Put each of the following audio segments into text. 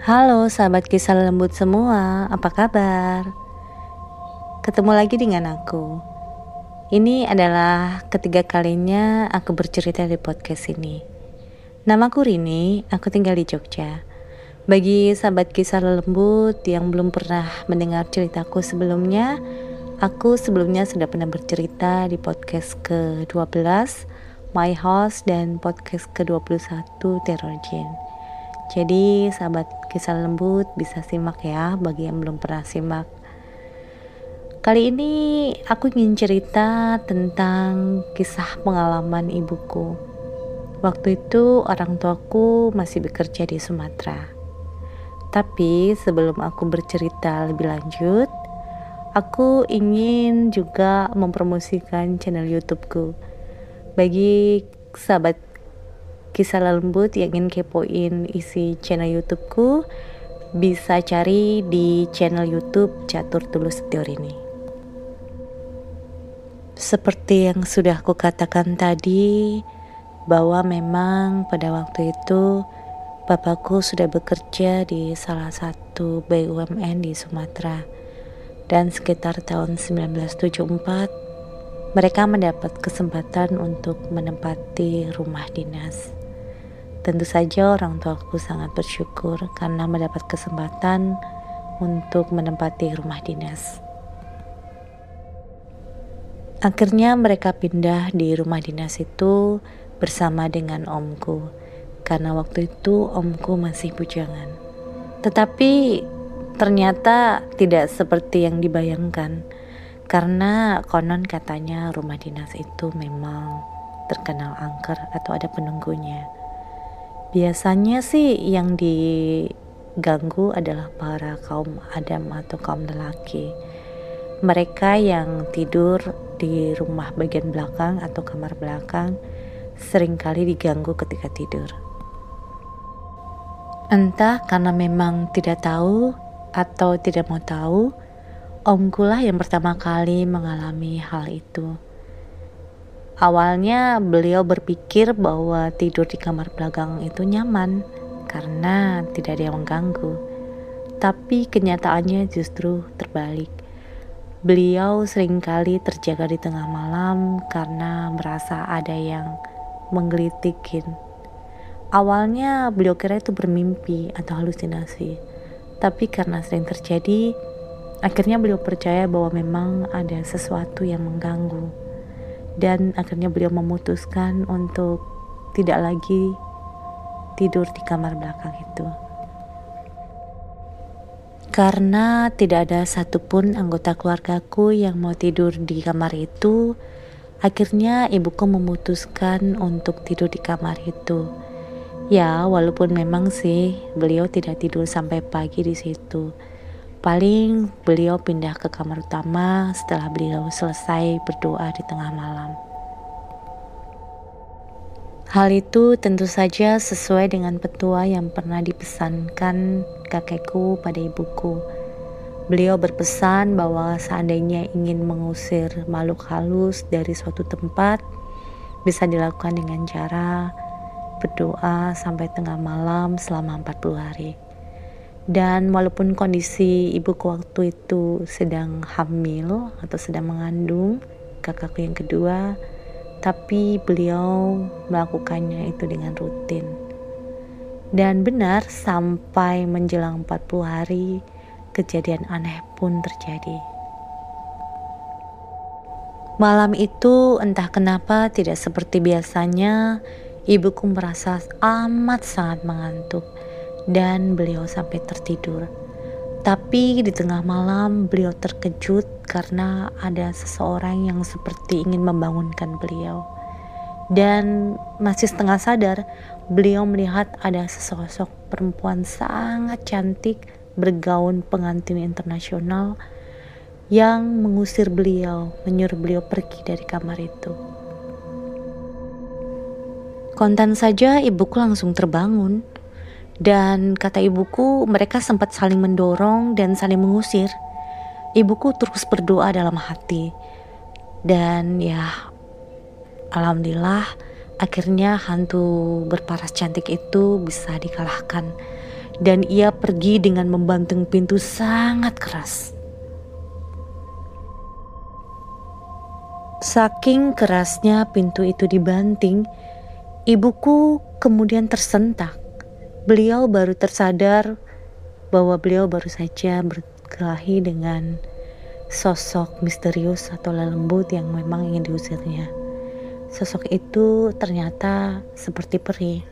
Halo sahabat kisah lembut semua, apa kabar? Ketemu lagi dengan aku. Ini adalah ketiga kalinya aku bercerita di podcast ini. Namaku Rini, aku tinggal di Jogja. Bagi sahabat kisah lembut yang belum pernah mendengar ceritaku sebelumnya, aku sebelumnya sudah pernah bercerita di podcast ke-12 My House dan podcast ke-21 Terror Jane. Jadi sahabat kisah lembut bisa simak ya bagi yang belum pernah simak. Kali ini aku ingin cerita tentang kisah pengalaman ibuku. Waktu itu orang tuaku masih bekerja di Sumatera. Tapi sebelum aku bercerita lebih lanjut, aku ingin juga mempromosikan channel YouTubeku. Bagi sahabat kisah lembut yang ingin kepoin isi channel YouTubeku bisa cari di channel YouTube Catur Tulus Teori ini. Seperti yang sudah aku katakan tadi, bahwa memang pada waktu itu bapakku sudah bekerja di salah satu BUMN di Sumatera dan sekitar tahun 1974 mereka mendapat kesempatan untuk menempati rumah dinas. Tentu saja orang tuaku sangat bersyukur karena mendapat kesempatan untuk menempati rumah dinas. Akhirnya mereka pindah di rumah dinas itu bersama dengan omku karena waktu itu omku masih bujangan. Tetapi ternyata tidak seperti yang dibayangkan karena konon katanya rumah dinas itu memang terkenal angker atau ada penunggunya. Biasanya sih yang diganggu adalah para kaum Adam atau kaum lelaki. Mereka yang tidur di rumah bagian belakang atau kamar belakang sering kali diganggu ketika tidur. Entah karena memang tidak tahu atau tidak mau tahu, omkulah yang pertama kali mengalami hal itu. Awalnya beliau berpikir bahwa tidur di kamar belakang itu nyaman karena tidak ada yang mengganggu. Tapi kenyataannya justru terbalik. Beliau sering kali terjaga di tengah malam karena merasa ada yang menggelitikin. Awalnya beliau kira itu bermimpi atau halusinasi. Tapi karena sering terjadi, akhirnya beliau percaya bahwa memang ada sesuatu yang mengganggu dan akhirnya beliau memutuskan untuk tidak lagi tidur di kamar belakang itu. Karena tidak ada satupun anggota keluargaku yang mau tidur di kamar itu, akhirnya ibuku memutuskan untuk tidur di kamar itu. Ya, walaupun memang sih beliau tidak tidur sampai pagi di situ. Paling beliau pindah ke kamar utama setelah beliau selesai berdoa di tengah malam. Hal itu tentu saja sesuai dengan petua yang pernah dipesankan kakekku pada ibuku. Beliau berpesan bahwa seandainya ingin mengusir makhluk halus dari suatu tempat, bisa dilakukan dengan cara berdoa sampai tengah malam selama 40 hari. Dan walaupun kondisi ibuku waktu itu sedang hamil atau sedang mengandung kakakku yang kedua, tapi beliau melakukannya itu dengan rutin. Dan benar sampai menjelang 40 hari kejadian aneh pun terjadi. Malam itu entah kenapa tidak seperti biasanya ibuku merasa amat sangat mengantuk dan beliau sampai tertidur. Tapi di tengah malam beliau terkejut karena ada seseorang yang seperti ingin membangunkan beliau. Dan masih setengah sadar, beliau melihat ada sesosok perempuan sangat cantik bergaun pengantin internasional yang mengusir beliau, menyuruh beliau pergi dari kamar itu. Kontan saja ibuku langsung terbangun dan kata ibuku mereka sempat saling mendorong dan saling mengusir. Ibuku terus berdoa dalam hati dan ya alhamdulillah akhirnya hantu berparas cantik itu bisa dikalahkan dan ia pergi dengan membanting pintu sangat keras. Saking kerasnya pintu itu dibanting, ibuku kemudian tersentak. Beliau baru tersadar bahwa beliau baru saja berkelahi dengan sosok misterius atau lembut yang memang ingin diusirnya. Sosok itu ternyata seperti peri,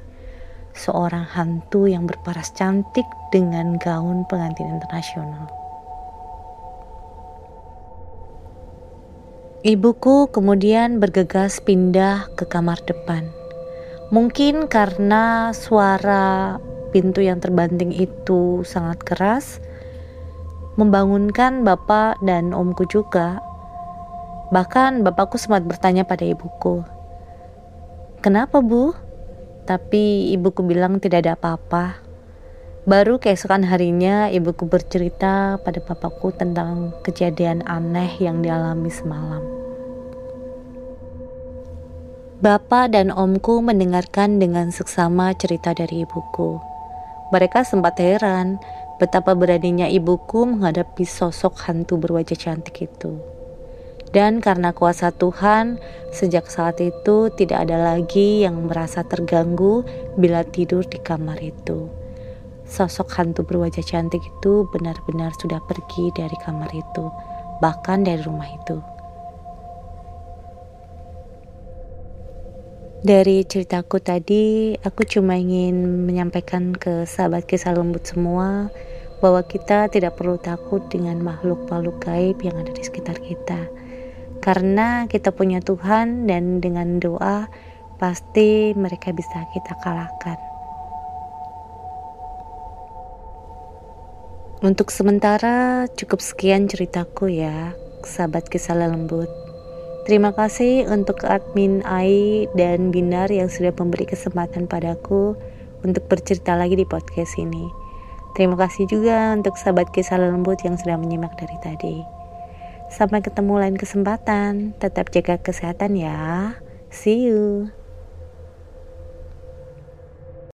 seorang hantu yang berparas cantik dengan gaun pengantin internasional. Ibuku kemudian bergegas pindah ke kamar depan. Mungkin karena suara pintu yang terbanting itu sangat keras, membangunkan bapak dan omku juga. Bahkan bapakku sempat bertanya pada ibuku, "Kenapa, Bu?" Tapi ibuku bilang tidak ada apa-apa. Baru keesokan harinya ibuku bercerita pada papaku tentang kejadian aneh yang dialami semalam. Bapak dan omku mendengarkan dengan seksama cerita dari ibuku. Mereka sempat heran betapa beraninya ibuku menghadapi sosok hantu berwajah cantik itu. Dan karena kuasa Tuhan, sejak saat itu tidak ada lagi yang merasa terganggu bila tidur di kamar itu sosok hantu berwajah cantik itu benar-benar sudah pergi dari kamar itu, bahkan dari rumah itu. Dari ceritaku tadi, aku cuma ingin menyampaikan ke sahabat kisah lembut semua bahwa kita tidak perlu takut dengan makhluk-makhluk gaib yang ada di sekitar kita. Karena kita punya Tuhan dan dengan doa pasti mereka bisa kita kalahkan. Untuk sementara cukup sekian ceritaku ya, sahabat kisah lembut. Terima kasih untuk admin Ai dan Binar yang sudah memberi kesempatan padaku untuk bercerita lagi di podcast ini. Terima kasih juga untuk sahabat kisah lembut yang sudah menyimak dari tadi. Sampai ketemu lain kesempatan, tetap jaga kesehatan ya. See you.